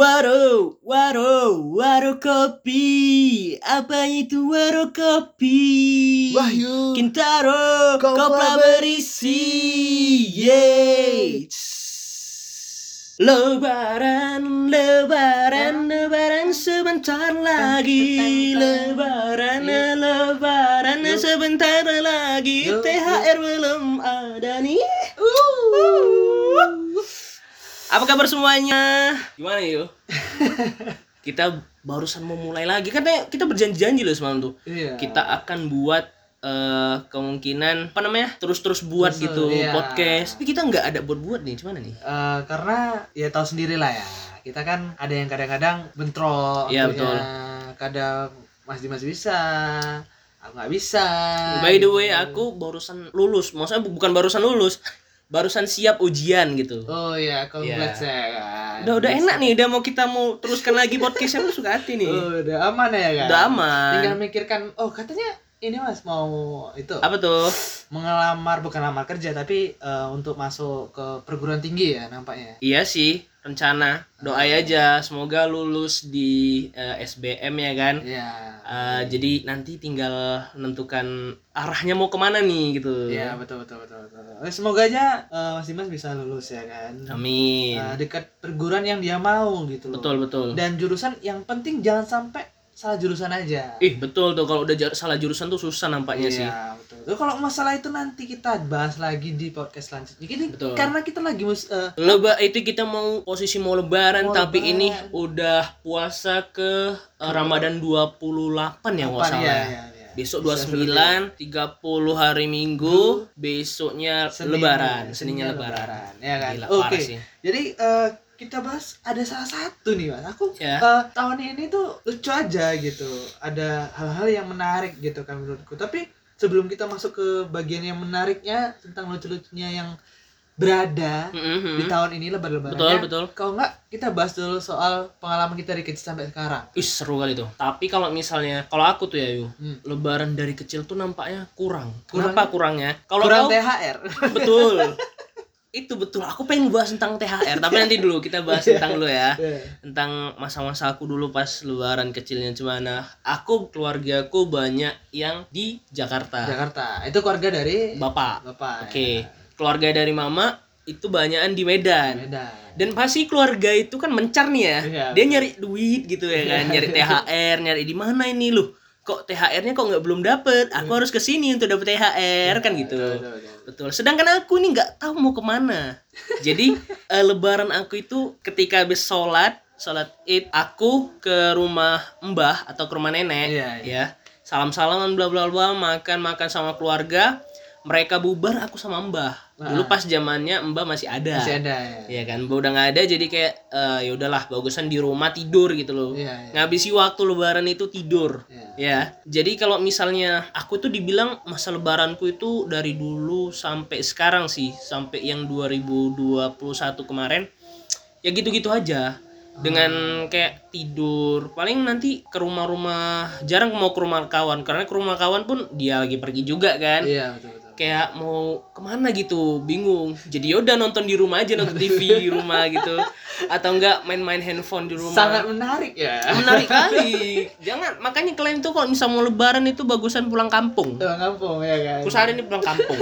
Waro, waro, waro kopi. Apa itu waro kopi? Wahyu. Kintaro, Kopla berisi. Yeay. Lebaran, lebaran, lebaran sebentar lagi. Lebaran, lebaran sebentar lagi. THR belum ada nih. Uh. Apa kabar semuanya? Gimana yuk? kita barusan mau mulai lagi katanya kita berjanji-janji loh semalam tuh. Iya. Kita akan buat eh, kemungkinan apa namanya terus-terus buat Terus, gitu iya. podcast. Tapi kita nggak ada buat-buat nih, gimana nih? Eh, karena ya tahu sendiri lah ya. Kita kan ada yang kadang-kadang bentrok. Iya, gitu betul. ya. Kadang Mas Dimas bisa, aku nggak bisa. By the gitu. way, aku barusan lulus. Maksudnya bu- bukan barusan lulus, barusan siap ujian gitu. Oh iya, congrats ya kan. Udah udah enak nih, udah mau kita mau teruskan lagi podcastnya lu suka hati nih. Oh, udah aman ya kan. Udah aman. Tinggal mikirkan, oh katanya ini mas mau itu Apa tuh? mengelamar bukan lamar kerja tapi eh, untuk masuk ke perguruan tinggi ya nampaknya. Iya sih, rencana. Doai aja, semoga lulus di eh, SBM ya kan. Iya. Eh, jadi nanti tinggal menentukan arahnya mau ke mana nih gitu. Iya betul betul betul betul. Eh, Semoga aja eh, Mas Dimas bisa lulus ya kan. Amin. Eh, dekat perguruan yang dia mau gitu loh. betul betul. Dan jurusan yang penting jangan sampai salah jurusan aja. Ih betul tuh kalau udah salah jurusan tuh susah nampaknya sih. Iya betul. Tuh, kalau masalah itu nanti kita bahas lagi di podcast selanjutnya. Ini Betul. karena kita lagi mus eh, Leba itu kita mau posisi mau lebaran Mau tapi lebaran. ini udah puasa ke eh, Ramadan 28 ya nggak salah. iya, ya. iya, iya. Besok Bisa 29, 30 hari Minggu, besoknya Senin- lebaran, Seninnya Seninnya lebaran. ya kan. Gila, Oke. sih. Jadi eh, kita bahas ada salah satu nih mas. Aku Ya. eh, tahun ini tuh lucu aja gitu. Ada hal-hal yang menarik gitu kan menurutku. Tapi sebelum kita masuk ke bagian yang menariknya tentang lucu-lucunya yang berada Mhm. di tahun ini lebar-lebaran. Betul, betul. Kalau enggak kita bahas dulu soal pengalaman kita dari kecil sampai sekarang. Ih seru kali tuh. Tapi kalau misalnya kalau aku tuh ya Yu, Hmm. lebaran dari kecil tuh nampaknya kurang. Kurang- Kenapa kurangnya? Kalau Kurang kau THR. betul. Itu betul. Aku pengen bahas tentang THR, tapi nanti dulu kita bahas tentang dulu ya. Tentang masa-masa aku dulu pas lebaran kecilnya gimana. Aku keluargaku banyak yang di Jakarta. Jakarta. Itu keluarga dari Bapak. Bapak. Oke. Keluarga dari mama itu banyakan di Medan. Medan. Dan pasti keluarga itu kan mencar nih ya. Iya, Dia nyari duit gitu ya kan, nyari THR, nyari di mana ini loh. Kok THR-nya kok nggak belum dapet? Aku harus ke sini untuk dapet THR kan gitu. Betul, betul, betul. Betul. Sedangkan aku ini nggak tahu mau ke mana. Jadi eh, Lebaran aku itu ketika habis sholat, sholat id, aku ke rumah mbah atau ke rumah nenek, Iya, iya. ya. Salam-salaman bla bla bla, makan makan sama keluarga. Mereka bubar, aku sama mbah. Dulu pas zamannya mbah masih ada. Masih ada ya. Iya kan, mbah udah nggak ada jadi kayak eh, ya udahlah bagusan di rumah tidur gitu loh. Iya, iya. Ngabisi waktu lebaran itu tidur. Iya. Ya, jadi kalau misalnya aku tuh dibilang masa lebaranku itu dari dulu sampai sekarang sih, sampai yang 2021 kemarin ya gitu-gitu aja. Dengan kayak tidur, paling nanti ke rumah-rumah, jarang mau ke rumah kawan karena ke rumah kawan pun dia lagi pergi juga kan. Iya, betul betul. Kayak mau ke mana gitu, bingung. Jadi yaudah nonton di rumah aja, nonton TV di rumah gitu. Atau enggak main-main handphone di rumah Sangat menarik ya. menarik kali jangan makanya kalian tuh kalau misal mau lebaran itu bagusan pulang kampung Pulang kampung ya kan. sehari ini pulang kampung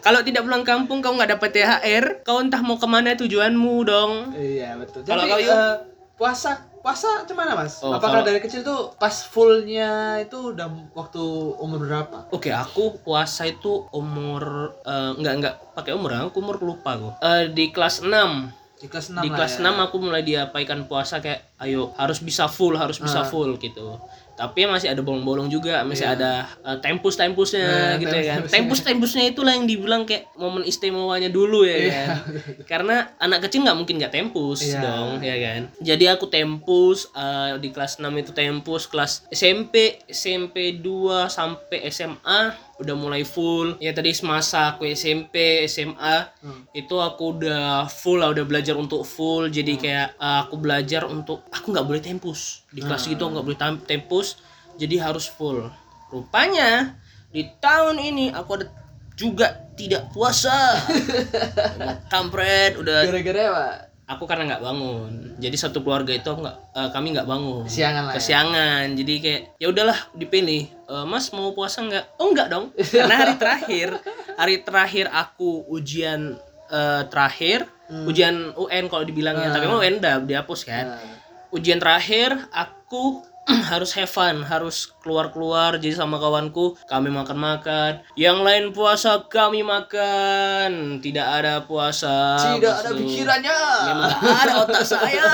kalau tidak pulang kampung kau nggak dapat THR kau entah mau ke mana tujuanmu dong Iya, betul. Kalau kau, Yu? eh, puasa puasa cuman mas? Oh, Apakah kalau- dari kecil tuh pas fullnya itu udah waktu umur berapa? Oke, aku puasa itu umur eh, nggak nggak pakai umur, aku umur lupa aku. Eh, di kelas 6 Di kelas 6 di kelas ya. 6 aku mulai diapaikan puasa kayak ayo harus bisa full harus bisa Ah. full gitu tapi masih ada bolong-bolong juga masih ada uh, tempus-tempusnya Nah, gitu ya kan tempus-tempusnya. itulah yang dibilang kayak momen istimewanya dulu ya Iya. kan karena anak kecil nggak mungkin nggak tempus Iya. dong ya kan jadi aku tempus uh, di kelas 6 itu tempus kelas SMP SMP 2 sampai SMA udah mulai full. Ya tadi semasa aku SMP SMA Hmm. itu aku udah full lah udah belajar untuk full. Jadi kayak uh, aku belajar untuk aku nggak boleh tempus. Di kelas gitu nggak boleh tempus. Jadi harus full. Rupanya di tahun ini aku ada juga tidak puasa. Kampret udah Gara-gara apa? Aku karena nggak bangun. Jadi satu keluarga itu aku nggak eh, kami nggak bangun. Kesiangan lah ya. kesiangan. Jadi kayak ya udahlah dipilih. "Eh, mas mau puasa nggak? Oh nggak dong. Karena hari terakhir hari terakhir aku ujian eh, terakhir Hmm. ujian UN kalau dibilangnya. Tapi emang UN udah dihapus kan. Nah, ujian terakhir aku harus have fun, harus keluar-keluar. Jadi sama kawanku kami makan-makan. Yang lain puasa kami makan. Tidak ada puasa tidak ada pikirannya. Memang ada otak saya.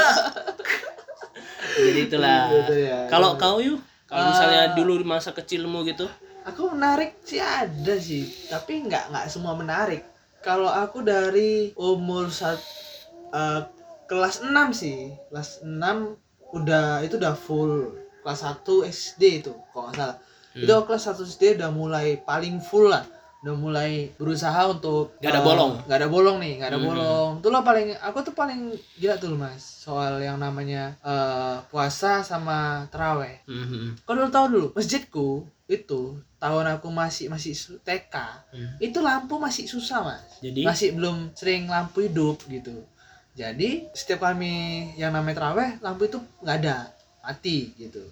Jadi itulah. Gitu ya. kalau kau yuk kalau misalnya Ah. dulu di masa kecilmu gitu? Aku menarik sih ada sih. Tapi nggak nggak semua menarik. Kalau aku dari umur saat eh, kelas 6 sih. Kelas 6 udah itu udah full kelas 1 SD itu kalau nggak salah Hmm. itu kelas 1 SD udah mulai paling full lah udah mulai berusaha untuk Nggak ada eh, bolong. nggak ada bolong nih nggak ada Hmm. bolong itu lah paling aku tuh paling gila tuh mas soal yang namanya eh, puasa sama teraweh Mhm. Kau dulu tahu dulu masjidku itu tahun aku masih masih TK Hmm. itu lampu masih susah mas jadi masih belum sering lampu hidup gitu jadi setiap kami yang namanya teraweh lampu itu nggak ada. Mati gitu.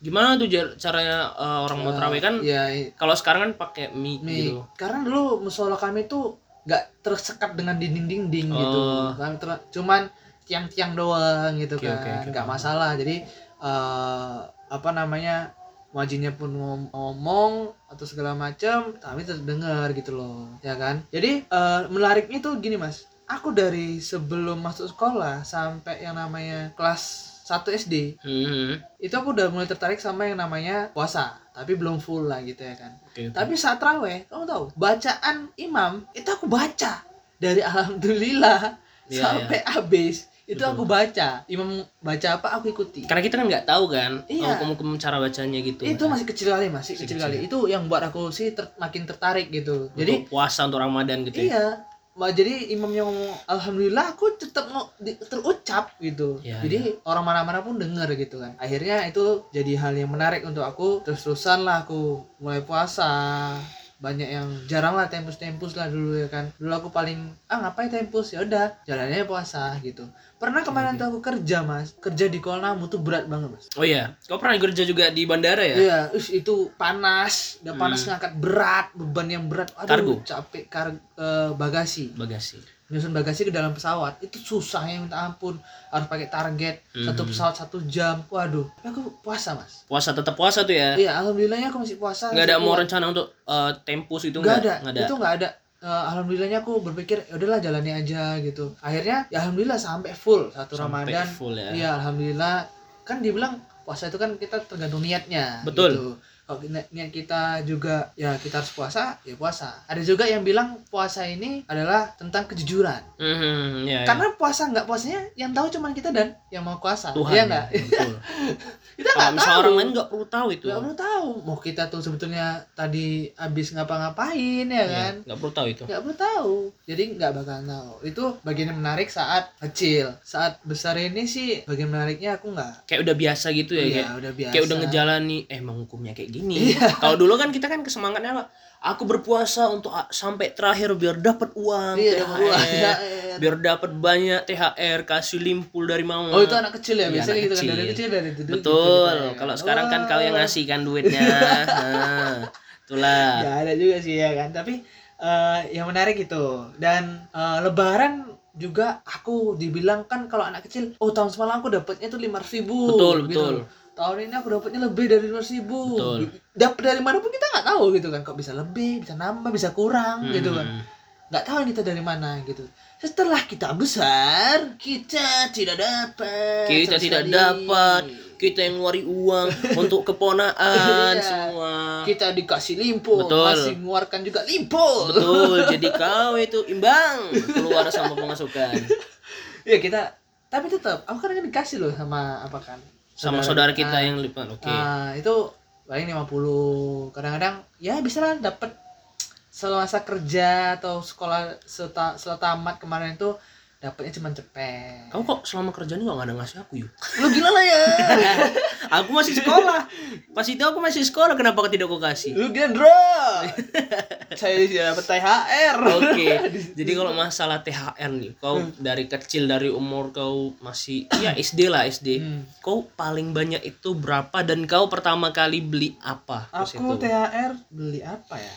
Gimana tuh caranya eh, orang mau terawih? Kan ya kalau sekarang kan pakai mie mi- gitu. Karena dulu musola kami tuh nggak tersekat dengan dinding-dinding gitu. Oh. Kami ter- cuman tiang-tiang doang gitu Oke, kan. oke, nggak paham. masalah. Jadi eh, apa namanya wajinya pun ngom- ngomong atau segala macam kami terdengar gitu loh. Ya kan? Jadi eh, menariknya tuh gini mas aku dari sebelum masuk sekolah sampai yang namanya kelas 1 SD Mhm. itu aku udah mulai tertarik sama yang namanya puasa tapi belum full lah gitu ya kan oke. tapi saat raweh, kamu tahu, bacaan imam itu aku baca dari alhamdulillah Iya, sampai habis. Itu Betul. aku baca. Imam baca apa aku ikuti. karena kita kan nggak tahu kan Iya. hukum-hukum cara bacanya gitu itu masih kecil kali, masih Masih kecil, kecil. kali. Itu yang buat aku sih ter- makin tertarik gitu. Jadi untuk puasa untuk Ramadan gitu ya iya, jadi imamnya ngomong alhamdulillah aku tetap mau terucap gitu. Iya, jadi orang mana-mana pun dengar gitu kan. Akhirnya itu jadi hal yang menarik untuk aku. Terus-terusan lah aku mulai puasa. Banyak yang jarang lah tempus-tempus lah dulu ya kan. Dulu aku paling ah ngapain tempus ya udah jalannya puasa gitu. Pernah kemarin tuh aku kerja mas, kerja di Kolnamu tuh berat banget mas. oh iya kau pernah kerja juga di bandara ya Iya, us, itu panas, udah panas Hmm. ngangkat berat, beban yang berat. Aduh, Kargo? capek kar eh, bagasi. bagasi Nyusun bagasi ke dalam pesawat itu susah ya minta ampun. Harus pakai target satu Mhm. pesawat satu jam. Waduh, aku puasa mas. puasa tetap puasa tuh ya Iya, alhamdulillahnya aku masih puasa. nggak ada mau rencana untuk eh, tempus itu nggak ada. nggak ada itu nggak ada Eh, alhamdulillahnya aku berpikir ya udahlah jalani aja gitu akhirnya ya alhamdulillah sampai full satu Sampai ramadan full ya iya alhamdulillah kan dibilang puasa itu kan kita tergantung niatnya Betul. gitu. Kalau ni- niat kita juga ya kita harus puasa ya puasa. Ada juga yang bilang puasa ini adalah tentang kejujuran. Mhm, ya, ya. karena puasa nggak puasanya yang tahu cuma kita dan yang mau puasa Tuhan Iya ya, nggak kita nggak tahu. orang lain nggak perlu tahu itu. Nggak perlu tahu. Mau kita tuh sebetulnya tadi habis ngapa-ngapain ya Iya, kan? nggak perlu tahu itu. Nggak perlu tahu. Jadi nggak bakal tahu. Itu bagian yang menarik saat kecil. Saat besar ini sih bagian menariknya aku nggak. Kayak udah biasa gitu ya Iya, kayak udah biasa kayak udah ngejalani eh emang hukumnya kayak gini kalau dulu kan kita kan kesemangatnya apa? Aku berpuasa untuk sampai terakhir biar dapat uang iya THR, uang. Iya, iya. biar dapat banyak THR kasih limpul dari mama. Oh itu anak kecil ya Iya, biasanya gitu kan? dari kecil. kecil dari itu betul. kalau sekarang kan kau yang ngasih kan duitnya. Nah, itulah. Ya ada juga sih ya kan? Tapi eh, yang menarik itu. Dan eh, lebaran juga aku dibilang kan kalau anak kecil oh tahun semalam aku dapatnya tuh lima ribu Betul, betul. Tahun ini aku dapatnya lebih dari lima ribu. Dapat dari mana pun kita nggak tahu gitu kan. Kok bisa lebih bisa nambah bisa kurang gitu kan. Hmm. nggak tahu kita dari mana gitu. Setelah kita besar kita tidak dapat kita tidak sekali. dapat. Kita yang ngeluarin uang untuk keponaan Iya. semua. Kita dikasih limpo Betul. masih mengeluarkan juga limpo betul. Jadi kau itu imbang keluar sama pemasukan. Ya kita tapi tetap aku kan dikasih loh sama apa kan sama saudara kita. yang lipat oke. Ah, itu paling 50 kadang-kadang ya bisa lah dapat selama kerja atau sekolah setelah tamat kemarin itu dapatnya cuma cepet Kamu kok selama kerja ini gak ada ngasih aku yuk? lu gila lah ya aku masih sekolah. Pas itu aku masih sekolah, kenapa kau tidak kau kasih? lu gendro saya tidak dapat THR Oke, jadi kalau masalah THR nih, kau dari kecil dari umur kau masih ya SD lah SD. Hmm. Kau paling banyak itu berapa dan kau pertama kali beli apa? Aku itu. THR beli apa ya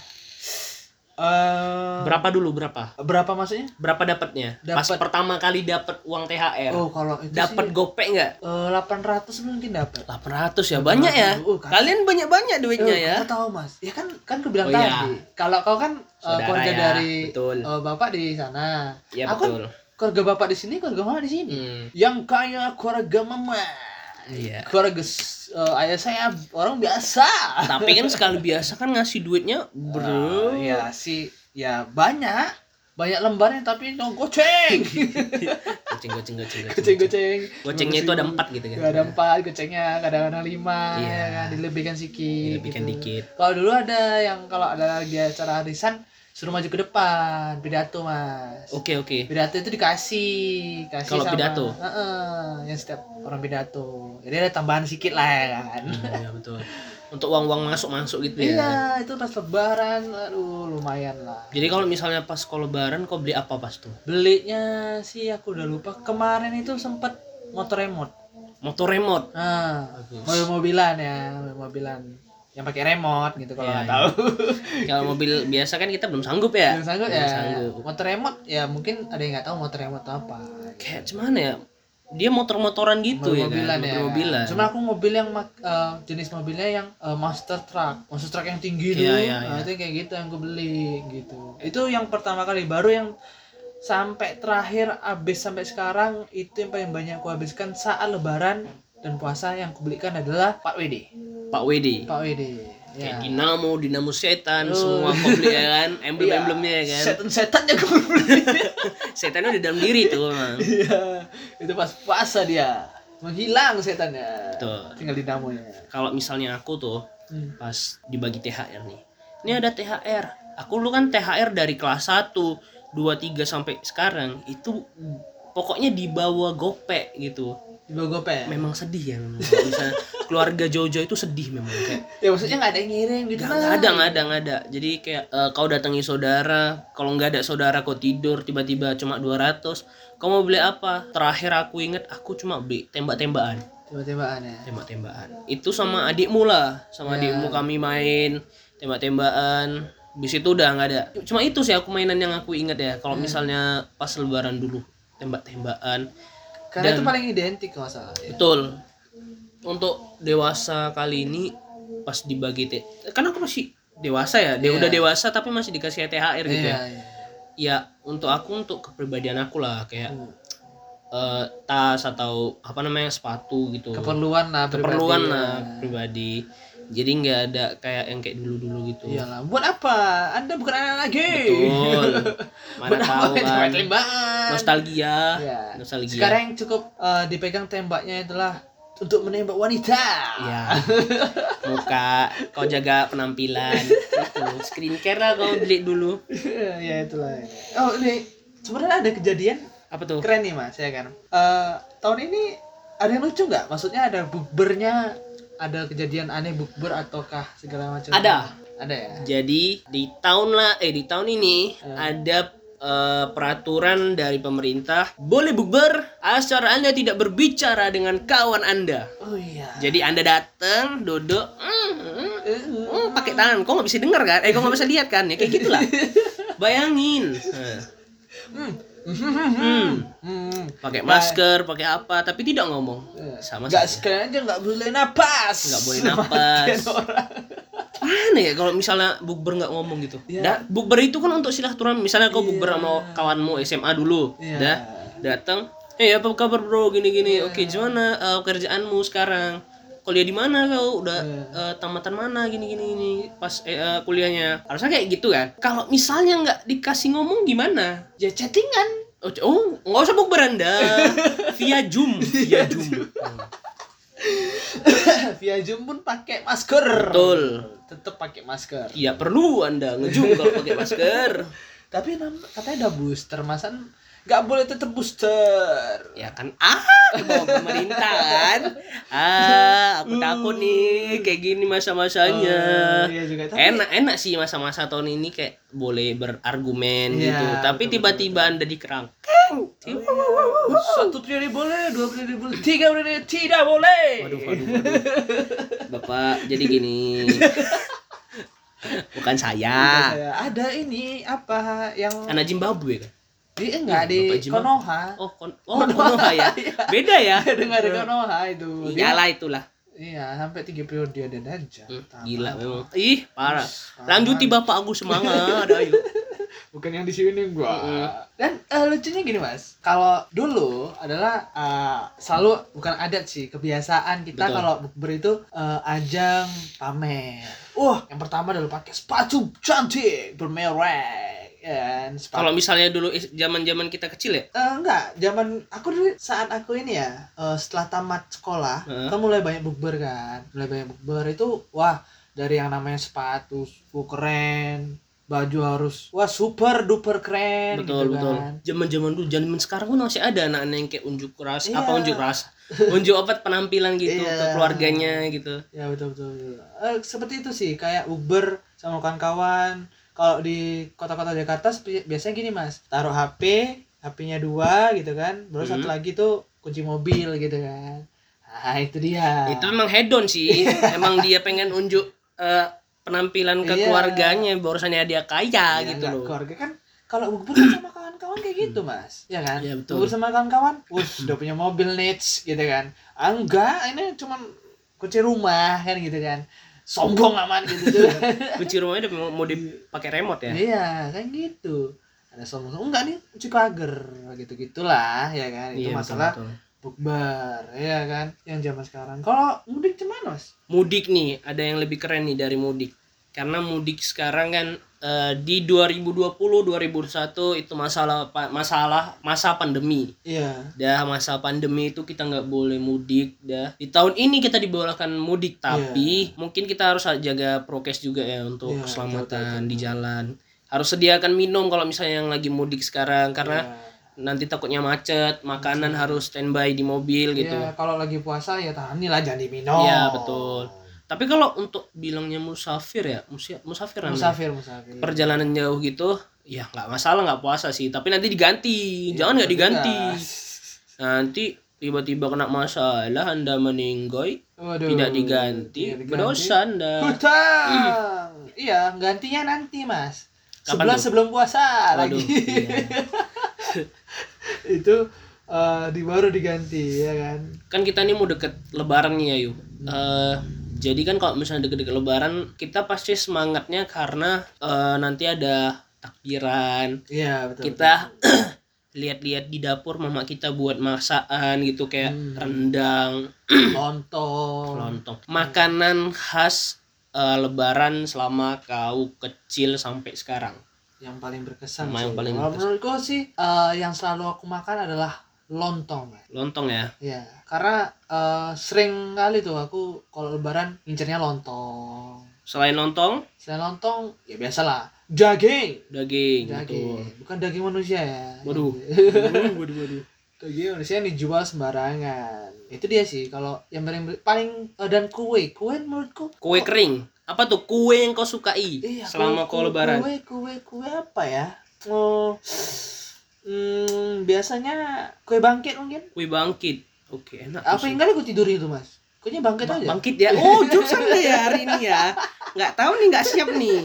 eh Berapa dulu berapa? berapa maksudnya Berapa dapatnya? Pas Dapat. pertama kali dapat uang THR. oh kalau itu dapat gopek nggak? eh, 800 mungkin dapat 800 ya, banyak ya. Kan. Kalian banyak-banyak duitnya Eh, ya. Kau tahu mas, ya kan kan aku bilang Oh, iya. tadi. Kalau kau kan Saudara keluarga ya, dari betul. eh, bapak di sana. Iya aku kan betul. keluarga bapak di sini, keluarga mama di sini. Hmm, Yang kaya keluarga mama. Iya. Keluarga eh, ayah saya orang biasa. Tapi kan sekali biasa kan ngasih duitnya, bro. ya sih, ya banyak. Banyak lembarnya tapi no goceng. Goceng, goceng, goceng, goceng goceng. Gocengnya itu ada empat gitu kan. Ada empat gocengnya, kadang-kadang lima, Iya. ya kan, dilebihkan sedikit. Dilebihkan gitu. dikit. Kalau dulu ada yang kalau ada lagi acara arisan suruh maju ke depan pidato mas. Oke, oke. Pidato itu dikasih, kasih Kalau pidato? Heeh, yang setiap orang pidato. Jadi ada tambahan sedikit lah ya kan. Hmm, Iya betul. Untuk uang-uang masuk-masuk gitu ya. Iya, itu pas lebaran, aduh lumayan lah. Jadi kalau misalnya pas kalau lebaran kau beli apa pas tuh? Belinya sih aku udah lupa. Kemarin itu sempet motor remote. Motor remote. Nah, Bagus. mobil-mobilan ya, mobil-mobilan yang pakai remote gitu kalau Iya, nggak tahu. Kalau mobil biasa kan kita belum sanggup ya. Belum sanggup Belum ya. sanggup. Motor remote ya mungkin ada yang nggak tahu motor remote apa. Kayak gimana ya? Dia motor-motoran gitu ya kan. mobilan ya. Mobil-mobilan. Cuma aku mobil yang eh, jenis mobilnya yang eh, monster truck, monster truck yang tinggi Iya, tuh. iya, Nah, iya. itu kayak gitu yang aku beli gitu. Itu yang pertama kali baru yang sampai terakhir habis sampai sekarang itu yang paling banyak aku habiskan saat lebaran dan puasa yang aku belikan adalah Pak WD. Pak WD. Pak WD. Ya. Kayak dinamo, dinamo setan, Oh. semua kau beli ya kan. Emblem-emblemnya ya kan. Setan-setannya aku beli. Setannya di dalam diri tuh. Iya. itu pas puasa dia. Menghilang setannya. Betul. Tinggal dinamonya. Kalau misalnya aku tuh Hmm. pas dibagi THR nih. Ini ada THR. Aku lu kan THR dari kelas 1, 2, 3 sampai sekarang itu pokoknya di bawah gopek gitu. Gope. Memang sedih ya memang. Misalnya keluarga Jojo itu sedih memang kayak Ya maksudnya nggak ada yang ngirim gitu Gak, ada, nggak ada, nggak ada. Jadi kayak eh, kau datangi saudara, kalau nggak ada saudara kau tidur tiba-tiba cuma 200. Kau mau beli apa? Terakhir aku inget aku cuma beli tembak-tembakan. Tiba-tibaan ya. Tembak-tembakan. Itu sama adikmu lah, sama Ya. adikmu kami main tembak-tembakan. Bis itu udah nggak ada. Cuma itu sih aku mainan yang aku inget ya. Kalau misalnya pas lebaran dulu tembak-tembakan. Karena Dan- itu paling identik kalau salah. Ya. Betul. Untuk dewasa kali ini pas dibagi T karena aku masih dewasa ya. Dia Iya. udah dewasa tapi masih dikasih THR gitu ya. iya. Ya untuk aku untuk kepribadian aku lah kayak Hmm. eh, tas atau apa namanya sepatu gitu. Keperluan lah pribadi, Keperluan ya. lah pribadi. Jadi nggak ada kayak yang kayak dulu-dulu gitu. Iyalah, buat apa? Anda bukan anak lagi. Betul. Mana Buat tahu kan. tembakan? Nostalgia. Ya. Nostalgia. Sekarang yang cukup eh, dipegang tembaknya itulah untuk menembak wanita. Ya, muka, kau jaga penampilan, itu skincare lah kau beli dulu. ya itulah. Oh ini sebenarnya ada kejadian Apa tuh? keren nih mas ya kan. Eh, tahun ini ada yang lucu nggak? Maksudnya ada bukbernya, ada kejadian aneh bukber ataukah segala macam? Ada. Ada ya. Jadi di tahun lah, eh di tahun ini ada eh, peraturan dari pemerintah boleh bukber asal anda tidak berbicara dengan kawan anda. Oh iya. Jadi anda datang, duduk, mm, mm, mm, pakai tangan, kau nggak bisa dengar kan? Eh kau nggak bisa lihat kan? Ya kayak gitulah. Bayangin. Hmm. Hmm, Hmm. pakai masker, pakai apa, tapi tidak ngomong. Eh, Sama Nggak saja. sekalian aja nggak boleh napas. nggak boleh napas mana ya kalau misalnya bukber nggak ngomong gitu Iya. Dah, bukber itu kan untuk silaturahmi misalnya kau bukber sama kawanmu SMA dulu Iya. dah datang eh apa kabar bro gini gini Iya. oke gimana eh, kerjaanmu sekarang kuliah di mana kau? Udah Iya. eh, tamatan mana? Gini gini gini. Pas eh, eh, kuliahnya. Harusnya kayak gitu kan. Kalau misalnya nggak dikasih ngomong gimana? Ya chattingan. oh, oh nggak usah bukber anda via zoom. Via zoom. Via Zoom pun pakai masker. betul. Tetap pakai masker. Iya perlu anda ngezoom kalau pakai masker. Tapi katanya ada booster masan nggak boleh tetap booster. Ya kan ah bawah pemerintah kan. Ah aku takut nih kayak gini masa-masanya. Oh, iya juga. Tapi enak enak sih masa-masa tahun ini kayak boleh berargumen Iya, gitu. tapi tiba-tiba anda dikerang satu periode boleh dua periode boleh tiga periode tidak boleh. Waduh waduh waduh. Bapak jadi gini. Bukan saya. Saya, ada ini apa yang anak Zimbabwe kan di enggak di Bapak Jimat. Konoha. Oh kon oh Konoha ya? Beda ya? Dengar di Konoha itu. Iyalah itulah. Iya sampai tiga periode ada aja Hmm, gila memang. Ih parah. Parah. lanjuti bapak aku semangat ayo. Bukan yang di sini gua. Dan eh, lucunya gini mas. Kalau dulu adalah eh, selalu bukan adat sih kebiasaan kita kalau bukber itu eh, ajang pamer. Wah yang pertama adalah pakai sepatu cantik bermerek. ya kan? sepatu kalau misalnya dulu zaman zaman kita kecil ya Eh, enggak, zaman aku dulu saat aku ini ya eh, setelah tamat sekolah Heeh. kan mulai banyak bukber kan, mulai banyak bukber itu wah dari yang namanya sepatu keren, baju harus wah super duper keren betul gitu betul kan. zaman zaman dulu zaman sekarang pun masih ada anak-anak yang kayak unjuk rasa Iya. apa unjuk rasa unjuk apa penampilan gitu Iya. ke keluarganya gitu Ya betul betul. betul. Eh, seperti itu sih kayak bukber sama kawan-kawan. Kalau di kota-kota Jakarta biasanya gini mas, taruh HP, HP-nya dua gitu kan, baru satu Hmm. lagi tuh kunci mobil gitu kan. Nah itu dia. itu memang hedon sih emang dia pengen unjuk eh, penampilan ke Iya. keluarganya bahwasannya dia kaya Ya, gitu enggak, loh keluarga kan kalau bukber kan sama kawan-kawan kayak gitu mas ya kan Iya, betul. bukber sama kawan-kawan wus udah punya mobil nits gitu kan ah, enggak ini cuman kunci rumah kan gitu kan sombong aman gitu tuh kunci rumahnya udah mau, dipakai remote ya? Iya kan gitu. Ada sombong enggak nih kunci pagar. Gitu gitulah ya kan. Itu Iya, masalah betul, betul. bukber ya kan yang zaman sekarang. Kalau mudik cuman mas? Mudik nih ada yang lebih keren nih dari mudik. Karena mudik sekarang kan eh, di 2020 2021 itu masalah masalah masa pandemi. Iya. Dah masa pandemi itu kita nggak boleh mudik dah. Di tahun ini kita dibolehkan mudik tapi mungkin kita harus jaga prokes juga ya untuk Iya, keselamatan betul, di jalan. Harus sediakan minum kalau misalnya yang lagi mudik sekarang karena Iya. nanti takutnya macet makanan harus standby di mobil gitu. Iya, kalau lagi puasa ya tahanilah jangan diminum. Iya, betul. Tapi kalau untuk bilangnya musafir ya, musia- musafir namanya. musafir musafir Perjalanan jauh gitu, ya nggak masalah nggak puasa sih. Tapi nanti diganti, Iya, jangan nggak diganti. Nanti tiba-tiba kena masalah, anda meninggoy, Waduh. tidak diganti, Tidak diganti. berdosa anda. Hutang. Iya, gantinya nanti, Mas. Kapan Sebulan tuh? sebelum puasa Waduh, lagi. iya. Itu eh, di baru diganti ya kan. Kan kita ini mau deket Lebaran nih ya, Yu. Eh, jadi kan kalau misalnya deket-deket Lebaran, kita pasti semangatnya karena eh, nanti ada takbiran, Iya, betul. kita lihat-lihat di dapur mama kita buat masakan gitu kayak Hmm. rendang, lontong. lontong, makanan khas eh, lebaran selama kau kecil sampai sekarang. Yang paling berkesan. Yang sih. paling berkesan. menurutku sih eh, yang selalu aku makan adalah lontong. Lontong ya. Ya, karena eh, sering kali tuh aku kalau lebaran ngincernya lontong. Selain lontong, Selain lontong, ya biasalah daging. daging, Daging, betul. bukan daging manusia ya. Waduh. waduh, waduh, waduh. Daging manusia yang dijual sembarangan. Itu dia sih kalau yang paling paling eh, dan kue, kue menurutku Kue kering. Apa tuh kue yang kau sukai Iya, selama kau lebaran? Kue, kue, kue apa ya? Oh, hmm, biasanya kue bangkit mungkin. Kue bangkit. Oke, enak. Apa yang kali gue tidur itu mas? Kuenya bangkit Ba- aja. Bangkit ya. Oh, anda ya hari ini ya. Nggak tahu nih, nggak siap nih.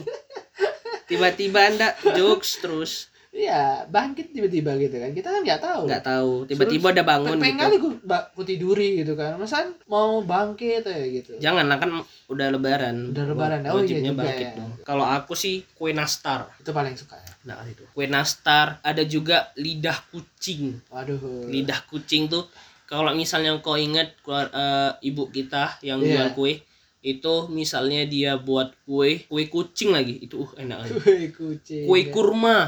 Tiba-tiba anda jokes terus. Iya, bangkit tiba-tiba gitu kan. Kita kan nggak tahu. Nggak tahu. Tiba-tiba ada bangun Pengen gitu. kali gue, gue tiduri gitu kan. Masan mau bangkit aja gitu. Jangan lah kan udah lebaran. Udah lebaran. Oh, iya juga bangkit ya. dong. Kalau aku sih kue nastar. Itu paling suka ya. Nah, itu. Kue nastar, ada juga lidah kucing. Waduh. Lidah kucing tuh kalau misalnya kau ingat keluar- eh, ibu kita yang Iya. jual kue itu misalnya dia buat kue kue kucing lagi itu uh, enak lagi. Kue kucing. kue ya. kurma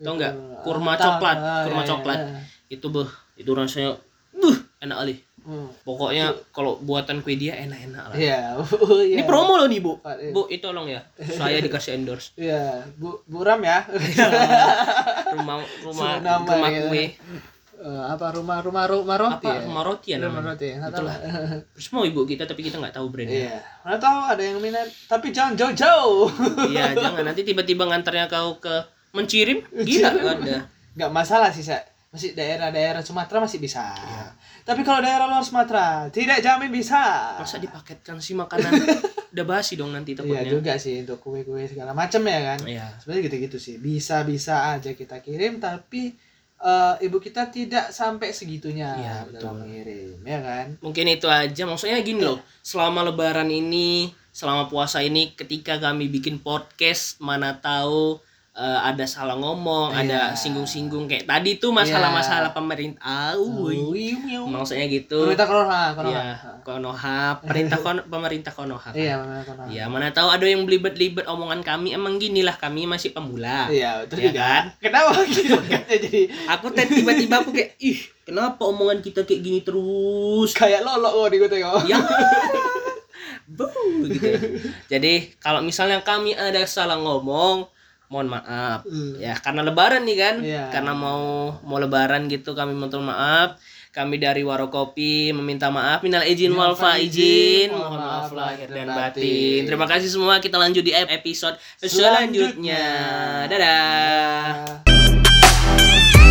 tau nggak kurma coklat Ah, kurma iya, coklat iya. itu beh itu rasanya buh enak kali Hmm. Pokoknya kalau buatan kue dia enak-enak lah. Iya. Oh, iya. Ini promo loh nih, Bu. Iya. Bu, itu tolong ya. Saya dikasih endorse. Iya, Bu Buram ya. Rumah rumah Sebut nama rumah gitu. kue. Eh, apa rumah rumah rumah roti Apa ya? rumah roti ya Rumah roti. Nggak Betul lah. Mau ibu kita tapi kita nggak tahu brandnya. Iya. Mana tahu ada yang minat, tapi jangan jauh-jauh. Iya, jangan nanti tiba-tiba ngantarnya kau ke mencirim, gila ada. Nggak masalah sih, Sa. Masih daerah-daerah Sumatera masih bisa. Iya. Tapi kalau daerah luar Sumatera tidak jamin bisa. Masa dipaketkan sih makanan? Udah basi dong nanti Iya takutnya. juga sih untuk kue-kue segala macam ya kan. Iya. Sebenarnya gitu-gitu sih. Bisa-bisa aja kita kirim tapi eh, ibu kita tidak sampai segitunya Iya, dalam betul. mengirim, ya kan? Mungkin itu aja. Maksudnya gini loh, selama lebaran ini, selama puasa ini ketika kami bikin podcast, mana tahu eh, ada salah ngomong, ada Iya. singgung-singgung kayak tadi tuh masalah-masalah pemerintah. Iya, iya. Maksudnya gitu. Pemerintah corona, corona. Iya, konoha, perintah kon pemerintah konoha. Iya, pemerintah corona. Ya, mana tahu ada yang belibet-libet omongan kami. Emang ginilah kami masih pemula. Iya, betul Iya juga. kan? Kenapa gitu kan? Jadi Aku tiba-tiba aku kayak, ih, kenapa omongan kita kayak gini terus? kayak lolok oh di gue tengok. Ya. Bu, gitu. Jadi, kalau misalnya kami ada salah ngomong, mohon maaf. Hmm. Ya, karena lebaran nih kan. Iya. Karena mau mau lebaran gitu kami minta maaf. Kami dari Warokopi meminta maaf minal izin wal faizin. mohon Mohon maaf lahir dan batin. batin. Terima kasih semua. Kita lanjut di episode Selanjutnya. selanjutnya. Dadah. Ah.